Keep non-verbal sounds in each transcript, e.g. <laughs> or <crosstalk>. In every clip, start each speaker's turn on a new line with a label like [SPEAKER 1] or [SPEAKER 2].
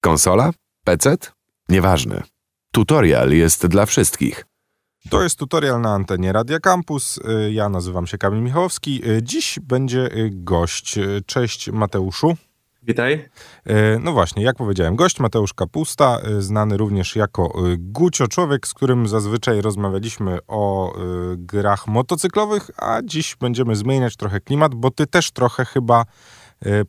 [SPEAKER 1] Konsola? PC? Nieważne. Tutorial jest dla wszystkich.
[SPEAKER 2] To jest tutorial na antenie Radia Campus. Y, Ja nazywam się Kamil Michałowski. Y, Dziś będzie y, gość. Cześć Mateuszu.
[SPEAKER 3] Witaj.
[SPEAKER 2] No właśnie, jak powiedziałem, gość Mateusz Kapusta, znany również jako Gucio, człowiek, z którym zazwyczaj rozmawialiśmy o grach motocyklowych, a dziś będziemy zmieniać trochę klimat, bo ty też trochę chyba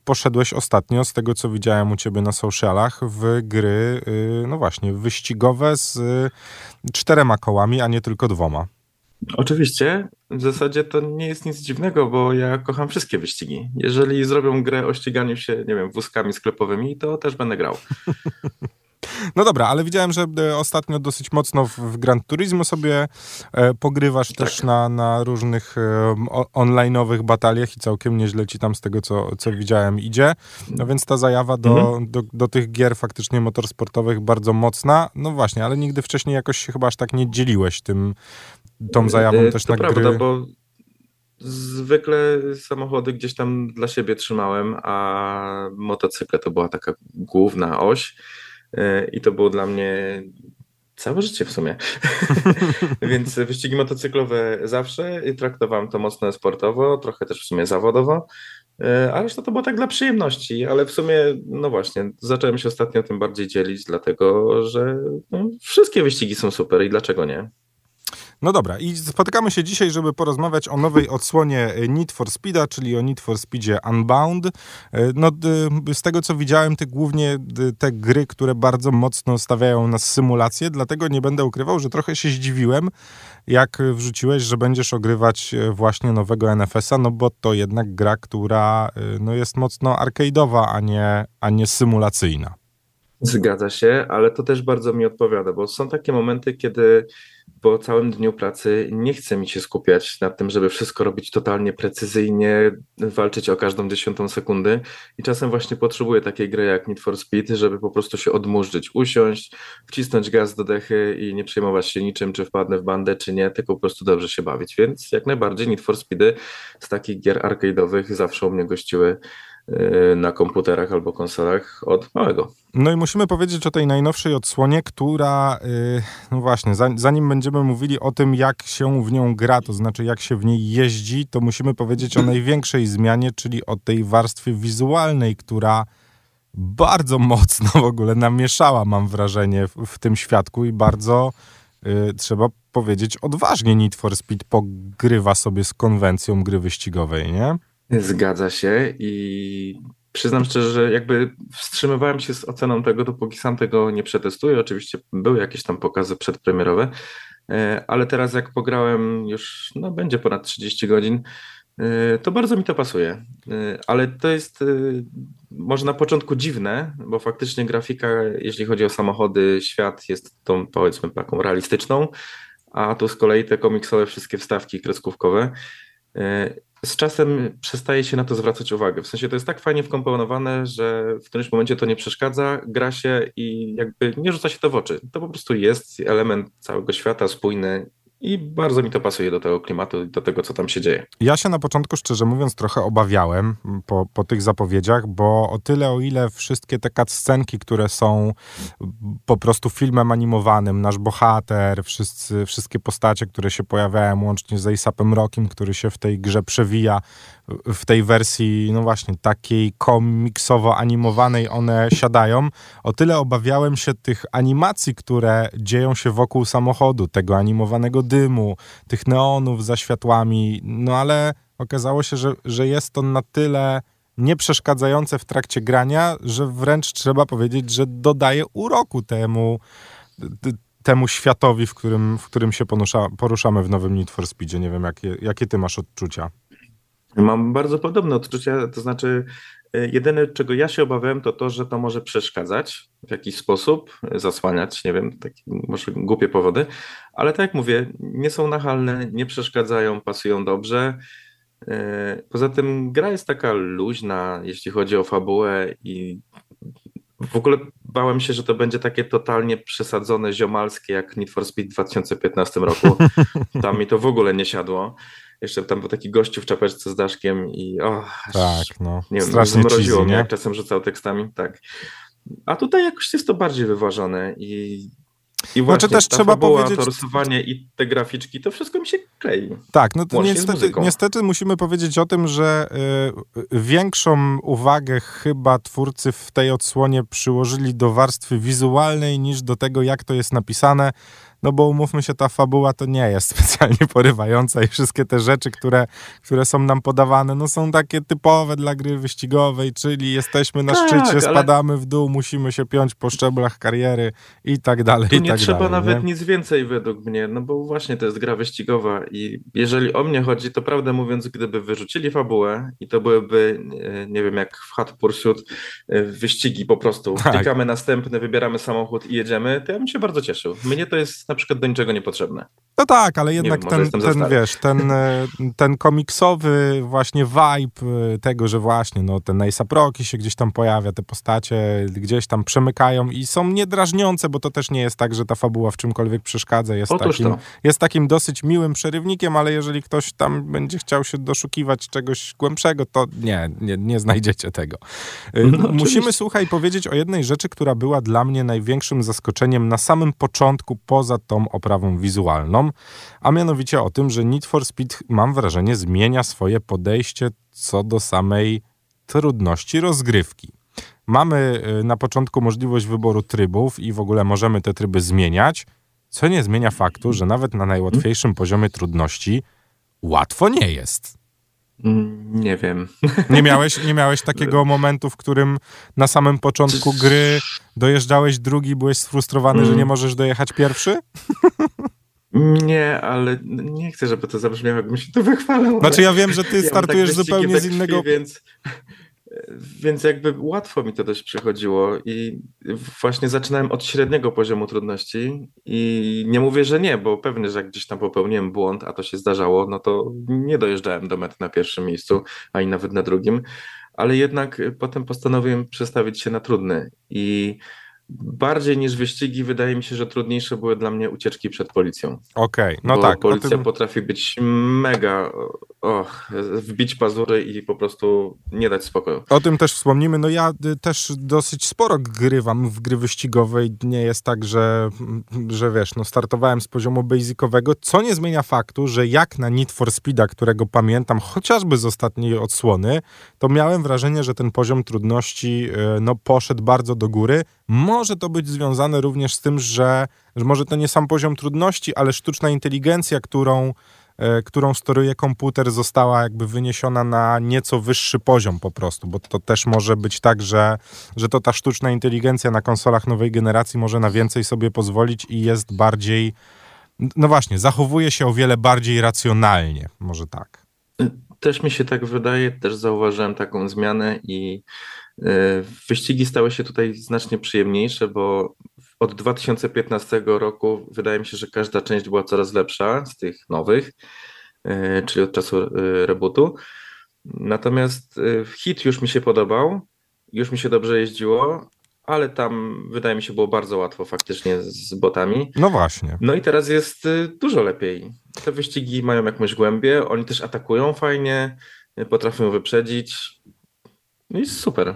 [SPEAKER 2] poszedłeś ostatnio, z tego co widziałem u ciebie na socialach, w gry, y, no właśnie, wyścigowe z y, czterema kołami, a nie tylko dwoma.
[SPEAKER 3] Oczywiście, w zasadzie to nie jest nic dziwnego, bo ja kocham wszystkie wyścigi. Jeżeli zrobią grę o ściganiu się, nie wiem, wózkami sklepowymi, to też będę grał. <laughs>
[SPEAKER 2] No dobra, ale widziałem, że e, ostatnio dosyć mocno w, w Gran Turismo sobie e, pogrywasz
[SPEAKER 3] Tak.
[SPEAKER 2] też na, na różnych e, online'owych bataliach i całkiem nieźle ci tam z tego, co, co widziałem, idzie. No więc ta zajawa do,
[SPEAKER 3] Mhm.
[SPEAKER 2] do, do tych gier faktycznie motorsportowych bardzo mocna. No właśnie, ale nigdy wcześniej jakoś się chyba aż tak nie dzieliłeś tym, tą zajawą też
[SPEAKER 3] to
[SPEAKER 2] na
[SPEAKER 3] prawda,
[SPEAKER 2] gry.
[SPEAKER 3] bo zwykle samochody gdzieś tam dla siebie trzymałem, a motocykle to była taka główna oś i to było dla mnie całe życie w sumie. <laughs> Więc wyścigi motocyklowe zawsze traktowałem to mocno sportowo, trochę też w sumie zawodowo. E, A reszta to było tak dla przyjemności, ale w sumie, no właśnie, zacząłem się ostatnio tym bardziej dzielić, dlatego że no, wszystkie wyścigi są super i dlaczego nie?
[SPEAKER 2] No dobra, i spotykamy się dzisiaj, żeby porozmawiać o nowej odsłonie Need for Speeda, czyli o Need for Speedzie Unbound. E, No, z tego co widziałem, ty głównie te gry, które bardzo mocno stawiają na symulację, dlatego nie będę ukrywał, że trochę się zdziwiłem, jak wrzuciłeś, że będziesz ogrywać e, właśnie nowego NFS-a, no bo to jednak gra, która e, no, jest mocno arcade'owa, a nie, a nie symulacyjna.
[SPEAKER 3] Zgadza się, ale to też bardzo mi odpowiada, bo są takie momenty, kiedy po całym dniu pracy nie chce mi się skupiać nad tym, żeby wszystko robić totalnie precyzyjnie, walczyć o każdą dziesiątą sekundy i czasem właśnie potrzebuję takiej gry jak Need for Speed, żeby po prostu się odmurzyć, usiąść, wcisnąć gaz do dechy i nie przejmować się niczym, czy wpadnę w bandę, czy nie, tylko po prostu dobrze się bawić, więc jak najbardziej Need for Speedy z takich gier arcade'owych zawsze u mnie gościły yy, na komputerach albo konsolach od małego.
[SPEAKER 2] No i musimy powiedzieć o tej najnowszej odsłonie, która, yy, no właśnie, za- zanim będziemy mówili o tym, jak się w nią gra, to znaczy jak się w niej jeździ, to musimy powiedzieć o największej zmianie, czyli o tej warstwie wizualnej, która bardzo mocno w ogóle namieszała, mam wrażenie, w, w tym świadku i bardzo, yy, trzeba powiedzieć, odważnie Need for Speed pogrywa sobie z konwencją gry wyścigowej, nie?
[SPEAKER 3] Zgadza się i przyznam szczerze, że jakby wstrzymywałem się z oceną tego, dopóki sam tego nie przetestuję. Oczywiście były jakieś tam pokazy przedpremierowe, ale teraz jak pograłem już, no będzie ponad 30 godzin, e, to bardzo mi to pasuje. E, Ale to jest e, może na początku dziwne, bo faktycznie grafika, jeśli chodzi o samochody, świat jest tą powiedzmy taką realistyczną, a tu z kolei te komiksowe wszystkie wstawki kreskówkowe. Z czasem przestaje się na to zwracać uwagę. W sensie to jest tak fajnie wkomponowane, że w którymś momencie to nie przeszkadza, gra się i jakby nie rzuca się to w oczy. To po prostu jest element całego świata spójny i bardzo mi to pasuje do tego klimatu i do tego, co tam się dzieje.
[SPEAKER 2] Ja się na początku, szczerze mówiąc, trochę obawiałem po, po tych zapowiedziach, bo o tyle, o ile wszystkie te cutscenki, które są po prostu filmem animowanym, nasz bohater, wszyscy, wszystkie postacie, które się pojawiają, łącznie z Aesopem Rockiem, który się w tej grze przewija, w tej wersji, no właśnie, takiej komiksowo-animowanej one siadają, o tyle obawiałem się tych animacji, które dzieją się wokół samochodu, tego animowanego dymu, tych neonów za światłami, no ale okazało się, że, że jest to na tyle nieprzeszkadzające w trakcie grania, że wręcz trzeba powiedzieć, że dodaje uroku temu, temu światowi, w którym, w którym się porusza, poruszamy w nowym Need for Speedzie. Nie wiem, jakie, jakie ty masz odczucia.
[SPEAKER 3] Mam bardzo podobne odczucia, to znaczy jedyne, czego ja się obawiałem, to to, że to może przeszkadzać w jakiś sposób, e, zasłaniać, nie wiem, takie może głupie powody, ale tak jak mówię, nie są nachalne, nie przeszkadzają, pasują dobrze. E, Poza tym gra jest taka luźna, jeśli chodzi o fabułę i w ogóle bałem się, że to będzie takie totalnie przesadzone, ziomalskie, jak Need for Speed w 2015 roku. <laughs> Tam mi to w ogóle nie siadło. Jeszcze tam był taki gościu w czapeczce z daszkiem i o,
[SPEAKER 2] Tak, no.
[SPEAKER 3] nie wiem, zmroziło
[SPEAKER 2] cheesy,
[SPEAKER 3] mnie,
[SPEAKER 2] nie?
[SPEAKER 3] jak czasem rzucał tekstami, tak. A tutaj jakoś jest to bardziej wyważone i i
[SPEAKER 2] właśnie, znaczy też trzeba
[SPEAKER 3] fabuła,
[SPEAKER 2] powiedzieć.
[SPEAKER 3] To rysowanie i te graficzki, to wszystko mi się klei.
[SPEAKER 2] Tak, no to niestety, niestety musimy powiedzieć o tym, że y, większą uwagę chyba twórcy w tej odsłonie przyłożyli do warstwy wizualnej niż do tego, jak to jest napisane no bo umówmy się, ta fabuła to nie jest <laughs> specjalnie porywająca i wszystkie te rzeczy, które, które są nam podawane, no są takie typowe dla gry wyścigowej, czyli jesteśmy na tak, szczycie, spadamy w dół, musimy się piąć po szczeblach kariery i tak dalej, i
[SPEAKER 3] nie
[SPEAKER 2] tak
[SPEAKER 3] trzeba
[SPEAKER 2] dalej,
[SPEAKER 3] nawet
[SPEAKER 2] nie?
[SPEAKER 3] nic więcej według mnie, no bo właśnie to jest gra wyścigowa i jeżeli o mnie chodzi, to prawdę mówiąc, gdyby wyrzucili fabułę i to byłyby, nie wiem, jak w Hot Pursuit, e, wyścigi po prostu, tak. klikamy następny, wybieramy samochód i jedziemy, to ja bym się bardzo cieszył. Mnie to jest na przykład do niczego niepotrzebne.
[SPEAKER 2] No tak, ale jednak wiem, ten, ten wiesz, ten, e, ten komiksowy właśnie vibe e, tego, że właśnie no, ten Ace Proki się gdzieś tam pojawia, te postacie gdzieś tam przemykają i są niedrażniące, bo to też nie jest tak, że ta fabuła w czymkolwiek przeszkadza. Jest, takim, jest takim dosyć miłym przerywnikiem, ale jeżeli ktoś tam będzie chciał się doszukiwać czegoś głębszego, to nie, nie, nie znajdziecie tego. E, no, Musimy, słuchaj, powiedzieć o jednej rzeczy, która była dla mnie największym zaskoczeniem na samym początku, poza tą oprawą wizualną, a mianowicie o tym, że Need for Speed, mam wrażenie, zmienia swoje podejście co do samej trudności rozgrywki. Mamy y, na początku możliwość wyboru trybów i w ogóle możemy te tryby zmieniać, co nie zmienia faktu, że nawet na najłatwiejszym poziomie trudności łatwo nie jest.
[SPEAKER 3] Mm, nie wiem.
[SPEAKER 2] Nie miałeś, nie miałeś takiego <laughs> momentu, w którym na samym początku gry dojeżdżałeś drugi, byłeś sfrustrowany, że nie mm. możesz dojechać pierwszy? <laughs>
[SPEAKER 3] Nie, ale nie chcę, żeby to zabrzmiało, jakbym się tu wychwalał.
[SPEAKER 2] Znaczy ja wiem, że ty tak startujesz tak zupełnie z innego...
[SPEAKER 3] Krwi, więc, więc jakby łatwo mi to dość przychodziło i właśnie zaczynałem od średniego poziomu trudności i nie mówię, że nie, bo pewnie, że jak gdzieś tam popełniłem błąd, a to się zdarzało, no to nie dojeżdżałem do mety na pierwszym miejscu, ani nawet na drugim, ale jednak potem postanowiłem przestawić się na trudny i bardziej niż wyścigi, wydaje mi się, że trudniejsze były dla mnie ucieczki przed policją.
[SPEAKER 2] Okej, okay, no
[SPEAKER 3] Bo
[SPEAKER 2] tak.
[SPEAKER 3] Policja tym... potrafi być mega, och, wbić pazury i po prostu nie dać spokoju.
[SPEAKER 2] O tym też wspomnimy. No ja y, też dosyć sporo grywam w gry wyścigowe i nie jest tak, że, że wiesz, no startowałem z poziomu basicowego, co nie zmienia faktu, że jak na Need for Speeda, którego pamiętam chociażby z ostatniej odsłony, to miałem wrażenie, że ten poziom trudności y, no poszedł bardzo do góry. Może to być związane również z tym, że, że może to nie sam poziom trudności, ale sztuczna inteligencja, którą, e, którą steruje komputer, została jakby wyniesiona na nieco wyższy poziom po prostu, bo to też może być tak, że, że to ta sztuczna inteligencja na konsolach nowej generacji może na więcej sobie pozwolić i jest bardziej, no właśnie, zachowuje się o wiele bardziej racjonalnie, może tak.
[SPEAKER 3] Też mi się tak wydaje, też zauważyłem taką zmianę i wyścigi stały się tutaj znacznie przyjemniejsze, bo od 2015 roku wydaje mi się, że każda część była coraz lepsza z tych nowych, e, czyli od czasu e, rebootu. Natomiast hit już mi się podobał, już mi się dobrze jeździło, ale tam wydaje mi się było bardzo łatwo faktycznie z botami.
[SPEAKER 2] No właśnie.
[SPEAKER 3] No i teraz jest dużo lepiej. Te wyścigi mają jakąś głębię, oni też atakują fajnie, potrafią wyprzedzić. No i super.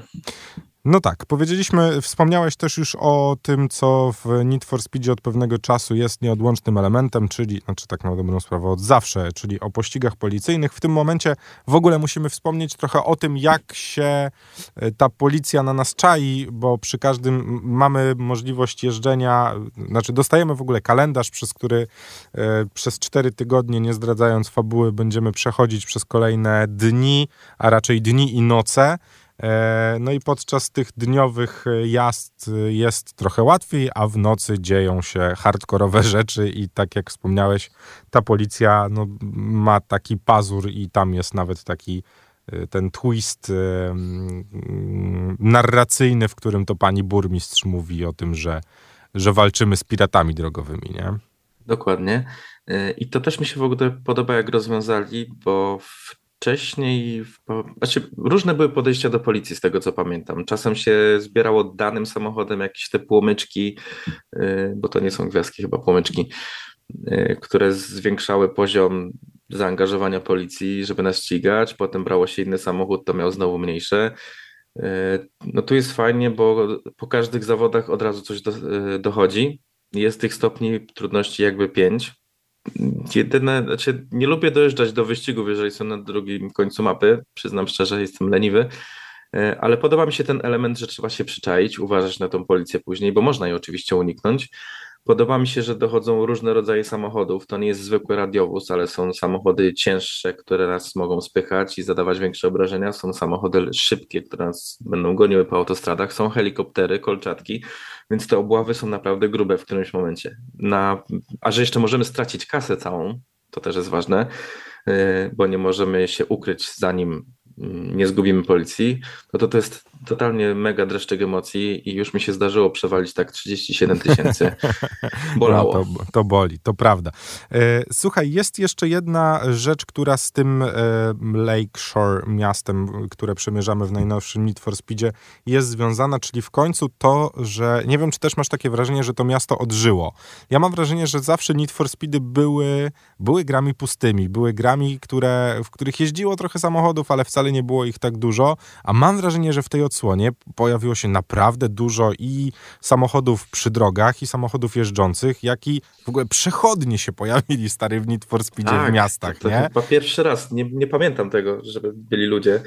[SPEAKER 2] No tak, powiedzieliśmy, wspomniałeś też już o tym, co w Need for Speedzie od pewnego czasu jest nieodłącznym elementem, czyli, znaczy tak na dobrą sprawę, od zawsze, czyli o pościgach policyjnych. W tym momencie w ogóle musimy wspomnieć trochę o tym, jak się e, ta policja na nas czai, bo przy każdym mamy możliwość jeżdżenia, znaczy dostajemy w ogóle kalendarz, przez który e, przez cztery tygodnie, nie zdradzając fabuły, będziemy przechodzić przez kolejne dni, a raczej dni i noce. E, no i podczas tych dniowych jazd jest trochę łatwiej, a w nocy dzieją się hardkorowe <laughs> rzeczy i tak jak wspomniałeś, ta policja no, ma taki pazur i tam jest nawet taki e, ten twist e, narracyjny, w którym to pani burmistrz mówi o tym, że, że walczymy z piratami drogowymi, nie?
[SPEAKER 3] Dokładnie. I to też mi się w ogóle podoba, jak rozwiązali, bo w wcześniej, znaczy różne były podejścia do policji z tego co pamiętam. Czasem się zbierało danym samochodem jakieś te płomyczki, y, bo to nie są gwiazdki, chyba płomyczki, y, które zwiększały poziom zaangażowania policji, żeby nas ścigać. Potem brało się inny samochód, to miał znowu mniejsze. No tu jest fajnie, bo po każdych zawodach od razu coś do, dochodzi. Jest tych stopni trudności jakby pięć. Jedyne, znaczy nie lubię dojeżdżać do wyścigów, jeżeli są na drugim końcu mapy. Przyznam szczerze, jestem leniwy. Ale podoba mi się ten element, że trzeba się przyczaić, uważać na tą policję później, bo można jej oczywiście uniknąć. Podoba mi się, że dochodzą różne rodzaje samochodów. To nie jest zwykły radiowóz, ale są samochody cięższe, które nas mogą spychać i zadawać większe obrażenia. Są samochody szybkie, które nas będą goniły po autostradach. Są helikoptery, kolczatki, więc te obławy są naprawdę grube w którymś momencie. Na, a że jeszcze możemy stracić kasę całą, to też jest ważne, y, bo nie możemy się ukryć zanim nie zgubimy policji, no to to jest totalnie mega dreszczyk emocji i już mi się zdarzyło przewalić tak 37 tysięcy. <laughs> Bolało.
[SPEAKER 2] No to, to boli, to prawda. E, słuchaj, jest jeszcze jedna rzecz, która z tym e, Lakeshore miastem, które przemierzamy w najnowszym Need for Speedzie jest związana, czyli w końcu to, że nie wiem, czy też masz takie wrażenie, że to miasto odżyło. Ja mam wrażenie, że zawsze Need for Speedy były, były grami pustymi, były grami, które, w których jeździło trochę samochodów, ale wcale nie było ich tak dużo, a mam wrażenie, że w tej odsłonie pojawiło się naprawdę dużo i samochodów przy drogach, i samochodów jeżdżących, jak i w ogóle przechodnie się pojawili stary w Need for Speedzie tak, w miastach,
[SPEAKER 3] to,
[SPEAKER 2] to
[SPEAKER 3] Chyba pierwszy raz, nie, nie pamiętam tego, żeby byli ludzie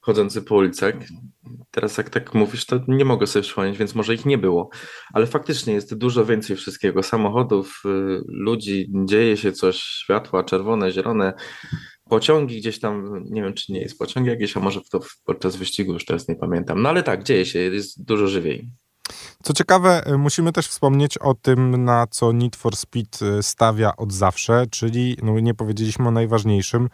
[SPEAKER 3] chodzący po ulicach. Teraz jak tak mówisz, to nie mogę sobie przypomnieć, więc może ich nie było. Ale faktycznie jest dużo więcej wszystkiego. Samochodów, y, ludzi, dzieje się coś, światła czerwone, zielone, pociągi gdzieś tam, nie wiem czy nie jest pociąg jakieś, a może to podczas wyścigu już teraz nie pamiętam. No ale tak, dzieje się, jest dużo żywiej.
[SPEAKER 2] Co ciekawe, y, musimy też wspomnieć o tym, na co Need for Speed y, stawia od zawsze, czyli no nie powiedzieliśmy o najważniejszym,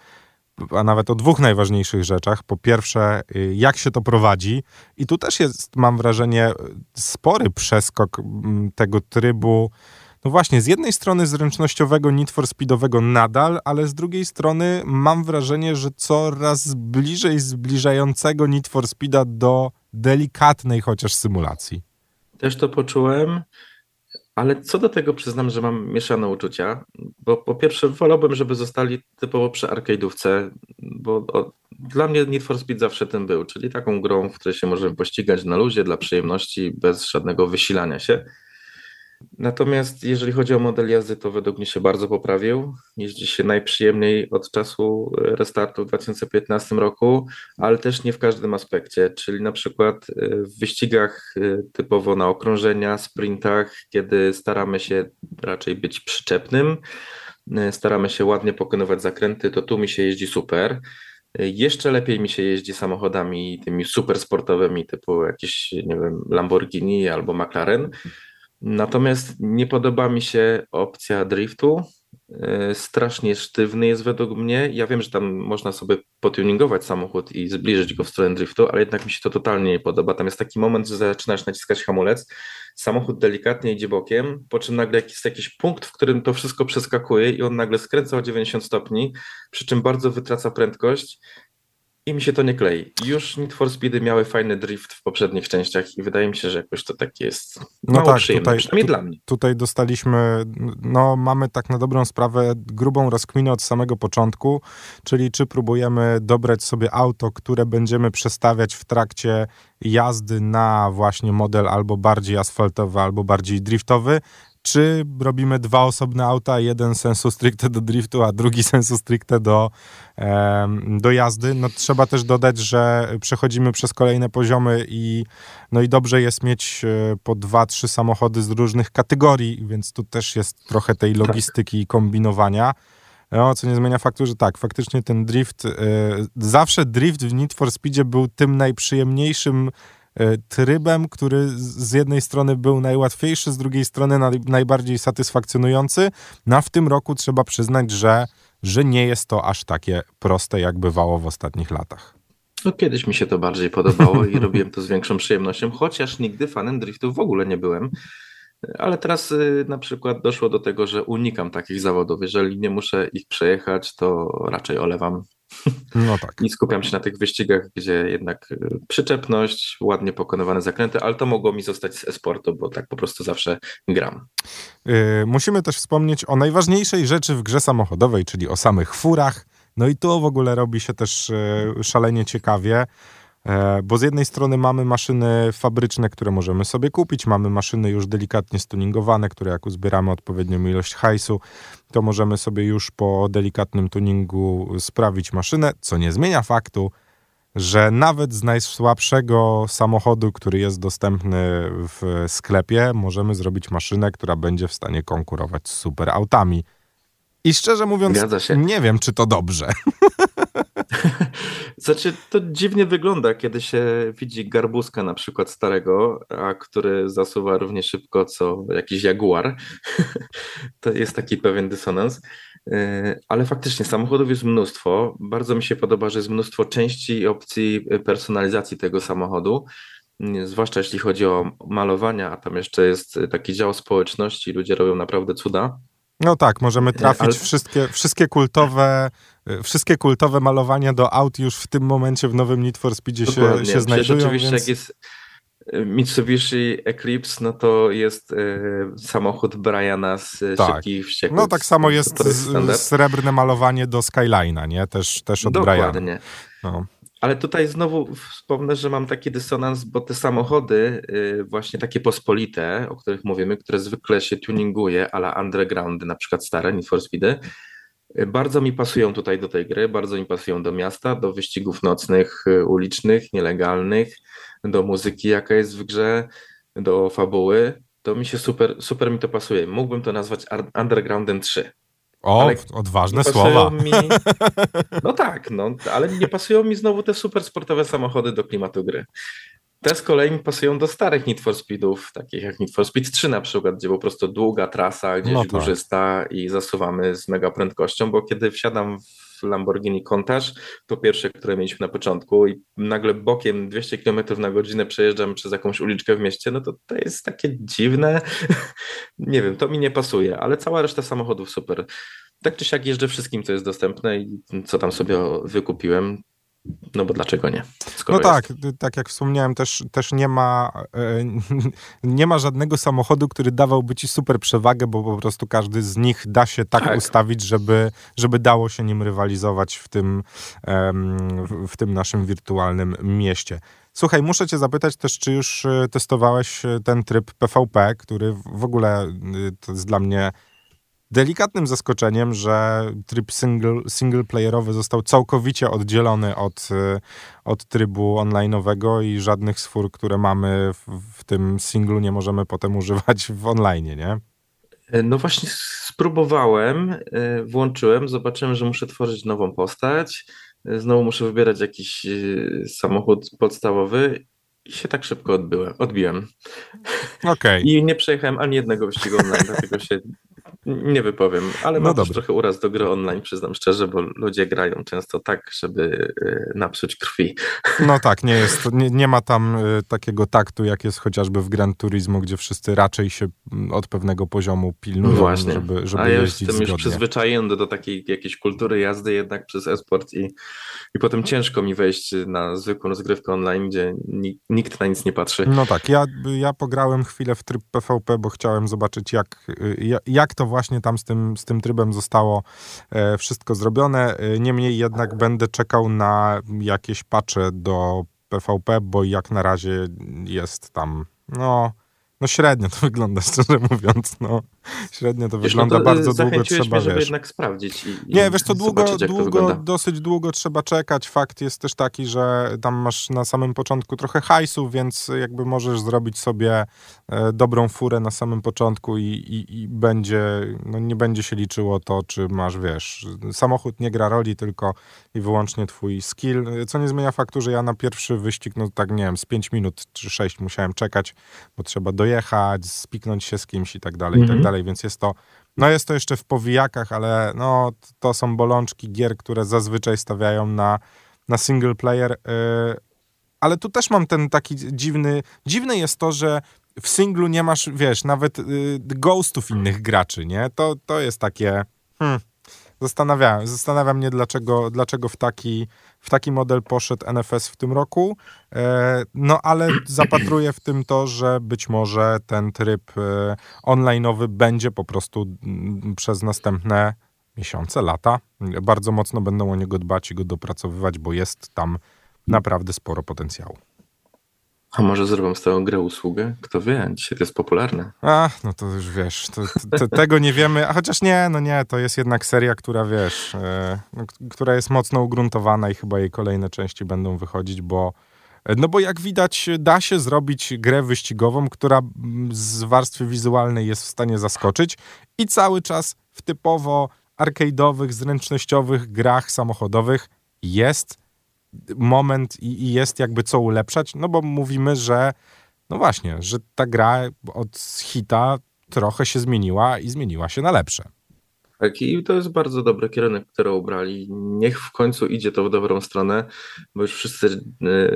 [SPEAKER 2] a nawet o dwóch najważniejszych rzeczach. Po pierwsze, y, jak się to prowadzi, i tu też jest, mam wrażenie, spory przeskok mm, tego trybu no właśnie, z jednej strony zręcznościowego Need for Speedowego nadal, ale z drugiej strony mam wrażenie, że coraz bliżej zbliżającego Need for Speeda do delikatnej chociaż symulacji.
[SPEAKER 3] Też to poczułem, ale co do tego przyznam, że mam mieszane uczucia, bo po pierwsze wolałbym, żeby zostali typowo przy arcade'ówce, bo o, dla mnie Need for Speed zawsze tym był, czyli taką grą, w której się możemy pościgać na luzie, dla przyjemności, bez żadnego wysilania się. Natomiast jeżeli chodzi o model jazdy, to według mnie się bardzo poprawił. Jeździ się najprzyjemniej od czasu restartu w 2015 roku, ale też nie w każdym aspekcie, czyli na przykład e, w wyścigach e, typowo na okrążenia, sprintach, kiedy staramy się raczej być przyczepnym, e, staramy się ładnie pokonywać zakręty, to tu mi się jeździ super. Jeszcze lepiej mi się jeździ samochodami tymi super sportowymi, typu jakieś, nie wiem, Lamborghini albo McLaren Natomiast nie podoba mi się opcja driftu. E, strasznie sztywny jest według mnie. Ja wiem, że tam można sobie potuningować samochód i zbliżyć go w stronę driftu, ale jednak mi się to totalnie nie podoba. Tam jest taki moment, że zaczynasz naciskać hamulec, samochód delikatnie idzie bokiem, po czym nagle jest jakiś punkt, w którym to wszystko przeskakuje i on nagle skręca o 90 stopni, przy czym bardzo wytraca prędkość i mi się to nie klei. Już Need for Speedy miały fajny drift w poprzednich częściach i wydaje mi się, że jakoś to tak jest no mało tak, przyjemne, tutaj, przynajmniej tu, dla mnie.
[SPEAKER 2] Tutaj dostaliśmy, no mamy tak na dobrą sprawę grubą rozkminę od samego początku, czyli czy próbujemy dobrać sobie auto, które będziemy przestawiać w trakcie jazdy na właśnie model albo bardziej asfaltowy, albo bardziej driftowy, czy robimy dwa osobne auta, jeden sensu stricte do driftu, a drugi sensu stricte do, do jazdy. No trzeba też dodać, że przechodzimy przez kolejne poziomy i no i dobrze jest mieć e, po dwa, trzy samochody z różnych kategorii, więc tu też jest trochę tej tak. logistyki i kombinowania. No, co nie zmienia faktu, że tak, faktycznie ten drift, e, zawsze drift w Need for Speedzie był tym najprzyjemniejszym trybem, który z jednej strony był najłatwiejszy, z drugiej strony najbardziej satysfakcjonujący. No w tym roku trzeba przyznać, że, że nie jest to aż takie proste, jak bywało w ostatnich latach.
[SPEAKER 3] No kiedyś mi się to bardziej podobało i robiłem to z większą przyjemnością, chociaż nigdy fanem driftu w ogóle nie byłem. Ale teraz y, na przykład doszło do tego, że unikam takich zawodów. Jeżeli nie muszę ich przejechać, to raczej olewam no tak. I skupiam się na tych wyścigach, gdzie jednak y, przyczepność, ładnie pokonywane zakręty, ale to mogło mi zostać z esportu, bo tak po prostu zawsze gram.
[SPEAKER 2] Yy, musimy też wspomnieć o najważniejszej rzeczy w grze samochodowej, czyli o samych furach. No i tu w ogóle robi się też yy, szalenie ciekawie. E, bo z jednej strony mamy maszyny fabryczne, które możemy sobie kupić, mamy maszyny już delikatnie stuningowane, które jak uzbieramy odpowiednią ilość hajsu, to możemy sobie już po delikatnym tuningu sprawić maszynę, co nie zmienia faktu, że nawet z najsłabszego samochodu, który jest dostępny w sklepie, możemy zrobić maszynę, która będzie w stanie konkurować z superautami. I szczerze mówiąc, nie wiem, czy to dobrze. <laughs>
[SPEAKER 3] Znaczy, to dziwnie wygląda, kiedy się widzi garbuska na przykład starego, a który zasuwa równie szybko co jakiś jaguar. <laughs> To jest taki pewien dysonans. E, ale faktycznie samochodów jest mnóstwo. Bardzo mi się podoba, że jest mnóstwo części i opcji personalizacji tego samochodu. Zwłaszcza jeśli chodzi o malowania, a tam jeszcze jest taki dział społeczności, ludzie robią naprawdę cuda.
[SPEAKER 2] No tak, możemy trafić Ale... wszystkie, wszystkie kultowe wszystkie kultowe malowania do aut już w tym momencie w nowym Need for Speedzie się, się znajdują.
[SPEAKER 3] Oczywiście
[SPEAKER 2] więc...
[SPEAKER 3] jak jest e, Mitsubishi Eclipse, no to jest y, samochód Briana z tak. Szybkich Wściekłych.
[SPEAKER 2] No tak samo jest, jest srebrne malowanie do Skyline'a, nie? Też, też od
[SPEAKER 3] Dokładnie.
[SPEAKER 2] Briana. No.
[SPEAKER 3] Ale tutaj znowu wspomnę, że mam taki dysonans, bo te samochody, y, właśnie takie pospolite, o których mówimy, które zwykle się tuninguje, ale undergroundy, na przykład stare Need for Speedy, y, bardzo mi pasują tutaj do tej gry, bardzo mi pasują do miasta, do wyścigów nocnych, y, ulicznych, nielegalnych, do muzyki, jaka jest w grze, do fabuły. To mi się super, super mi to pasuje. Mógłbym to nazwać Undergroundem 3.
[SPEAKER 2] O, ale odważne słowa. Mi, <laughs>
[SPEAKER 3] no tak, no, ale nie pasują mi znowu te super sportowe samochody do klimatu gry. Te z kolei mi pasują do starych Need for Speedów, takich jak Need for Speed 3 na przykład, gdzie po prostu długa trasa, gdzieś no tak. górzysta i zasuwamy z mega prędkością, bo kiedy wsiadam w Lamborghini Countach, to pierwsze, które mieliśmy na początku i nagle bokiem 200 km na godzinę przejeżdżam przez jakąś uliczkę w mieście, no to to jest takie dziwne. <laughs> nie wiem, to mi nie pasuje, ale cała reszta samochodów super. Tak czy siak jeżdżę wszystkim, co jest dostępne i co tam sobie wykupiłem. No bo dlaczego nie?
[SPEAKER 2] no tak, jest. tak jak wspomniałem, też, też nie, ma, e, <laughs> nie ma żadnego samochodu, który dawałby ci super przewagę, bo po prostu każdy z nich da się tak, tak. ustawić, żeby, żeby dało się nim rywalizować w tym, w, tym naszym wirtualnym mieście. Słuchaj, muszę cię zapytać też, czy już e, testowałeś e, ten tryb PvP, który w ogóle to jest dla mnie delikatnym zaskoczeniem, że tryb single, single playerowy został całkowicie oddzielony od, y, od trybu online'owego i żadnych sfór, które mamy w, w tym singlu nie możemy potem używać w online, nie?
[SPEAKER 3] E, no właśnie spróbowałem, e, włączyłem, zobaczyłem, że muszę tworzyć nową postać, e, znowu muszę wybierać jakiś samochód podstawowy i się tak szybko odbyłem, odbiłem.
[SPEAKER 2] Okay. <laughs>
[SPEAKER 3] I nie przejechałem ani jednego wyścigu online, dlatego się nie wypowiem, ale no mam też trochę uraz do gry online, przyznam szczerze, bo ludzie grają często tak, żeby e, napsuć krwi.
[SPEAKER 2] No <laughs> tak, nie jest, nie, nie ma tam e, takiego taktu, jak jest chociażby w Gran Turismo, gdzie wszyscy raczej się od pewnego poziomu pilnują, Właśnie. żeby, żeby A ja
[SPEAKER 3] jestem
[SPEAKER 2] zgodnie.
[SPEAKER 3] już przyzwyczajony do, do takiej jakiejś kultury jazdy jednak przez esport i, i potem ciężko mi wejść na zwykłą rozgrywkę online, gdzie nikt na nic nie patrzy.
[SPEAKER 2] No tak, ja, ja pograłem chwilę w tryb PvP, bo chciałem zobaczyć jak, jak to właśnie tam z tym, z tym trybem zostało e, wszystko zrobione. E, niemniej jednak będę czekał na jakieś patche do PvP, bo jak na razie jest tam, no no średnio to <laughs> wygląda, szczerze mówiąc. No, średnio to wiesz, wygląda no to bardzo długo trzeba,
[SPEAKER 3] mnie, żeby
[SPEAKER 2] wiesz.
[SPEAKER 3] jednak sprawdzić. I,
[SPEAKER 2] nie, wiesz, to długo, długo dosyć długo trzeba czekać. Fakt jest też taki, że tam masz na samym początku trochę hajsu, więc jakby możesz zrobić sobie e, dobrą furę na samym początku i, i, i będzie, no nie będzie się liczyło to, czy masz, wiesz, samochód nie gra roli, tylko i wyłącznie twój skill, co nie zmienia faktu, że ja na pierwszy wyścig, no tak nie wiem, z 5 minut czy 6 musiałem czekać, bo trzeba do dojechać, spiknąć się z kimś i tak dalej, i tak mhm. dalej, więc jest to, no jest to jeszcze w powijakach, ale no to są bolączki gier, które zazwyczaj stawiają na, na single player, yy, ale tu też mam ten taki dziwny, dziwne jest to, że w singlu nie masz, wiesz, nawet yy, ghostów innych graczy, nie? To, to jest takie, hmm, zastanawiałem, zastanawia mnie, dlaczego, dlaczego w, taki, w taki model poszedł NFS w tym roku. E, no ale zapatruję w tym to, że być może ten tryb e, online'owy będzie po prostu mm, przez następne miesiące, lata. Bardzo mocno będą o niego dbać i go dopracowywać, bo jest tam naprawdę sporo potencjału.
[SPEAKER 3] A może zrobią z tego grę usługę? Kto wie, dzisiaj to jest popularne.
[SPEAKER 2] A, no to już wiesz, to, to, tego nie wiemy, a chociaż nie, no nie, to jest jednak seria, która wiesz, e, no, która jest mocno ugruntowana i chyba jej kolejne części będą wychodzić, bo e, no bo jak widać, da się zrobić grę wyścigową, która z warstwy wizualnej jest w stanie zaskoczyć i cały czas w typowo arcade'owych, zręcznościowych grach samochodowych jest moment i, i, jest jakby co ulepszać, no bo mówimy, że no właśnie, że ta gra od hita trochę się zmieniła i zmieniła się na lepsze.
[SPEAKER 3] Tak, i to jest bardzo dobry kierunek, który ubrali. Niech w końcu idzie to w dobrą stronę, bo już wszyscy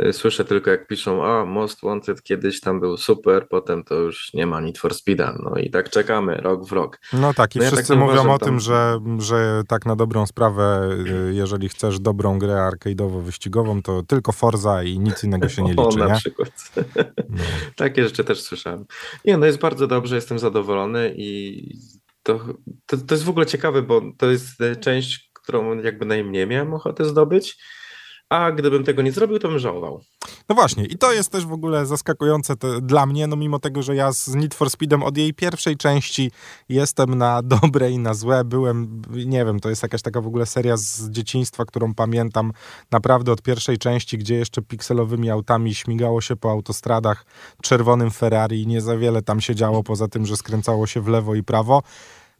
[SPEAKER 3] y, słyszę tylko jak piszą, a Most Wanted kiedyś tam był super, potem to już nie ma Need for Speeda. No i tak czekamy, rok w rok.
[SPEAKER 2] No tak, i no wszyscy ja tak mówią o tam... tym, że, że tak na dobrą sprawę, y, jeżeli chcesz dobrą grę arcade'owo-wyścigową, to tylko Forza i nic innego się nie <laughs> liczy,
[SPEAKER 3] o, na
[SPEAKER 2] nie?
[SPEAKER 3] przykład. No. <laughs> Takie rzeczy też słyszałem. Nie, no jest bardzo dobrze, jestem zadowolony i to, to, to jest w ogóle ciekawe, bo to jest e, część, którą jakby najmniej miałem ochotę zdobyć, a gdybym tego nie zrobił, to bym żałował.
[SPEAKER 2] No właśnie, i to jest też w ogóle zaskakujące dla mnie, no mimo tego, że ja z Need for Speedem od jej pierwszej części jestem na dobre i na złe, byłem, nie wiem, to jest jakaś taka w ogóle seria z dzieciństwa, którą pamiętam naprawdę od pierwszej części, gdzie jeszcze pikselowymi autami śmigało się po autostradach czerwonym Ferrari i nie za wiele tam się działo, poza tym, że skręcało się w lewo i prawo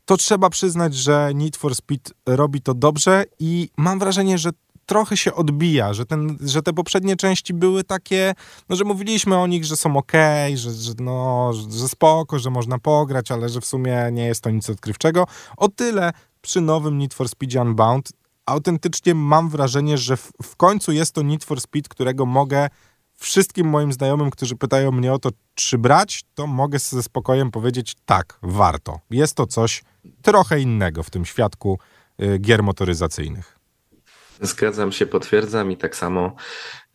[SPEAKER 2] to trzeba przyznać, że Need for Speed robi to dobrze i mam wrażenie, że trochę się odbija, że, ten, że te poprzednie części były takie, no, że mówiliśmy o nich, że są ok, że, że, no, że spoko, że można pograć, ale że w sumie nie jest to nic odkrywczego. O tyle przy nowym Need for Speed Unbound autentycznie mam wrażenie, że w, w końcu jest to Need for Speed, którego mogę wszystkim moim znajomym, którzy pytają mnie o to, czy brać, to mogę ze spokojem powiedzieć tak, warto. Jest to coś trochę innego w tym świadku y, gier motoryzacyjnych.
[SPEAKER 3] Zgadzam się, potwierdzam i tak samo.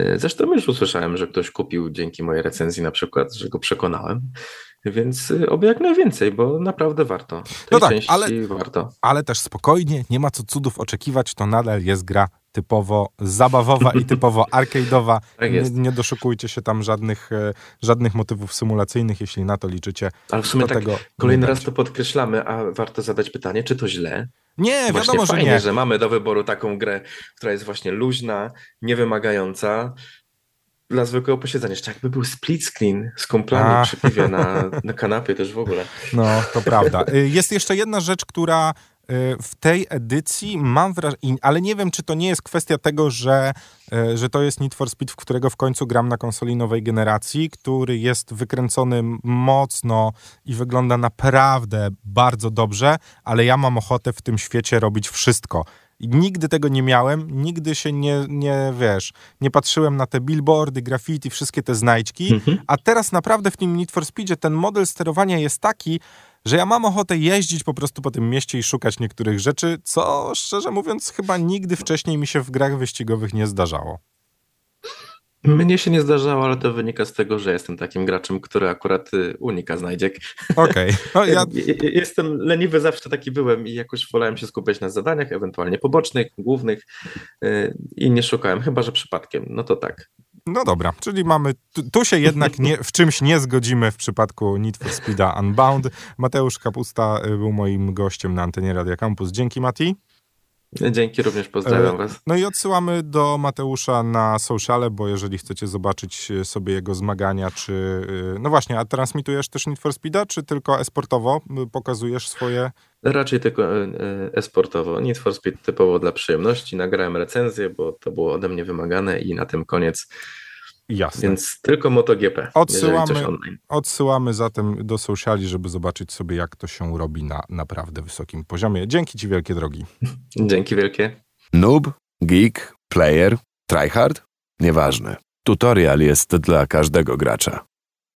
[SPEAKER 3] Y, zresztą już usłyszałem, że ktoś kupił dzięki mojej recenzji na przykład, że go przekonałem. Więc y, oby jak najwięcej, bo naprawdę warto. Tej no tak, ale, warto.
[SPEAKER 2] ale też spokojnie, nie ma co cudów oczekiwać, to nadal jest gra typowo zabawowa i typowo <laughs> arcade'owa. Tak nie, nie, doszukujcie się tam żadnych, e, żadnych motywów symulacyjnych, jeśli na to liczycie.
[SPEAKER 3] Ale w sumie tak kolejny raz to podkreślamy, a warto zadać pytanie, czy to źle?
[SPEAKER 2] Nie,
[SPEAKER 3] właśnie
[SPEAKER 2] wiadomo,
[SPEAKER 3] fajnie,
[SPEAKER 2] że nie.
[SPEAKER 3] że mamy do wyboru taką grę, która jest właśnie luźna, niewymagająca, dla zwykłego posiedzenia. Jeszcze jakby był split screen z kumplami A. przy piwie na, na kanapie też w ogóle.
[SPEAKER 2] No, to prawda. Y, jest jeszcze jedna rzecz, która w tej edycji mam wrażenie, ale nie wiem, czy to nie jest kwestia tego, że, y, że to jest Need for Speed, w którego w końcu gram na konsoli nowej generacji, który jest wykręcony mocno i wygląda naprawdę bardzo dobrze, ale ja mam ochotę w tym świecie robić wszystko. Nigdy tego nie miałem, nigdy się nie, nie, wiesz, nie patrzyłem na te billboardy, graffiti, wszystkie te znajdźki, mhm. a teraz naprawdę w tym Need for Speedzie ten model sterowania jest taki, że ja mam ochotę jeździć po prostu po tym mieście i szukać niektórych rzeczy, co szczerze mówiąc chyba nigdy wcześniej mi się w grach wyścigowych nie zdarzało.
[SPEAKER 3] Mnie się nie zdarzało, ale to wynika z tego, że jestem takim graczem, który akurat y, unika znajdziek.
[SPEAKER 2] Okej. Okay. <laughs> No, ja...
[SPEAKER 3] Jestem leniwy, zawsze taki byłem i jakoś wolałem się skupiać na zadaniach, ewentualnie pobocznych, głównych y, i nie szukałem, chyba że przypadkiem. No to tak.
[SPEAKER 2] No dobra, czyli mamy, tu, tu się jednak nie, w czymś nie zgodzimy w przypadku Need for Speeda Unbound. Mateusz Kapusta y, był moim gościem na antenie Radia Campus. Dzięki Mati.
[SPEAKER 3] Dzięki, również pozdrawiam e, Was.
[SPEAKER 2] No i odsyłamy do Mateusza na sociale, bo jeżeli chcecie zobaczyć sobie jego zmagania, czy... Y, no właśnie, a transmitujesz też Need for Speeda, czy tylko esportowo pokazujesz swoje...
[SPEAKER 3] Raczej tylko e, esportowo. Need for Speed typowo dla przyjemności. Nagrałem recenzję, bo to było ode mnie wymagane i na tym koniec
[SPEAKER 2] Jasne.
[SPEAKER 3] Więc tylko MotoGP.
[SPEAKER 2] Odsyłamy, odsyłamy zatem do sociali, żeby zobaczyć sobie, jak to się robi na naprawdę wysokim poziomie. Dzięki Ci wielkie drogi. <laughs>
[SPEAKER 3] Dzięki wielkie.
[SPEAKER 1] Noob, geek, player, tryhard? Nieważne. Tutorial jest dla każdego gracza.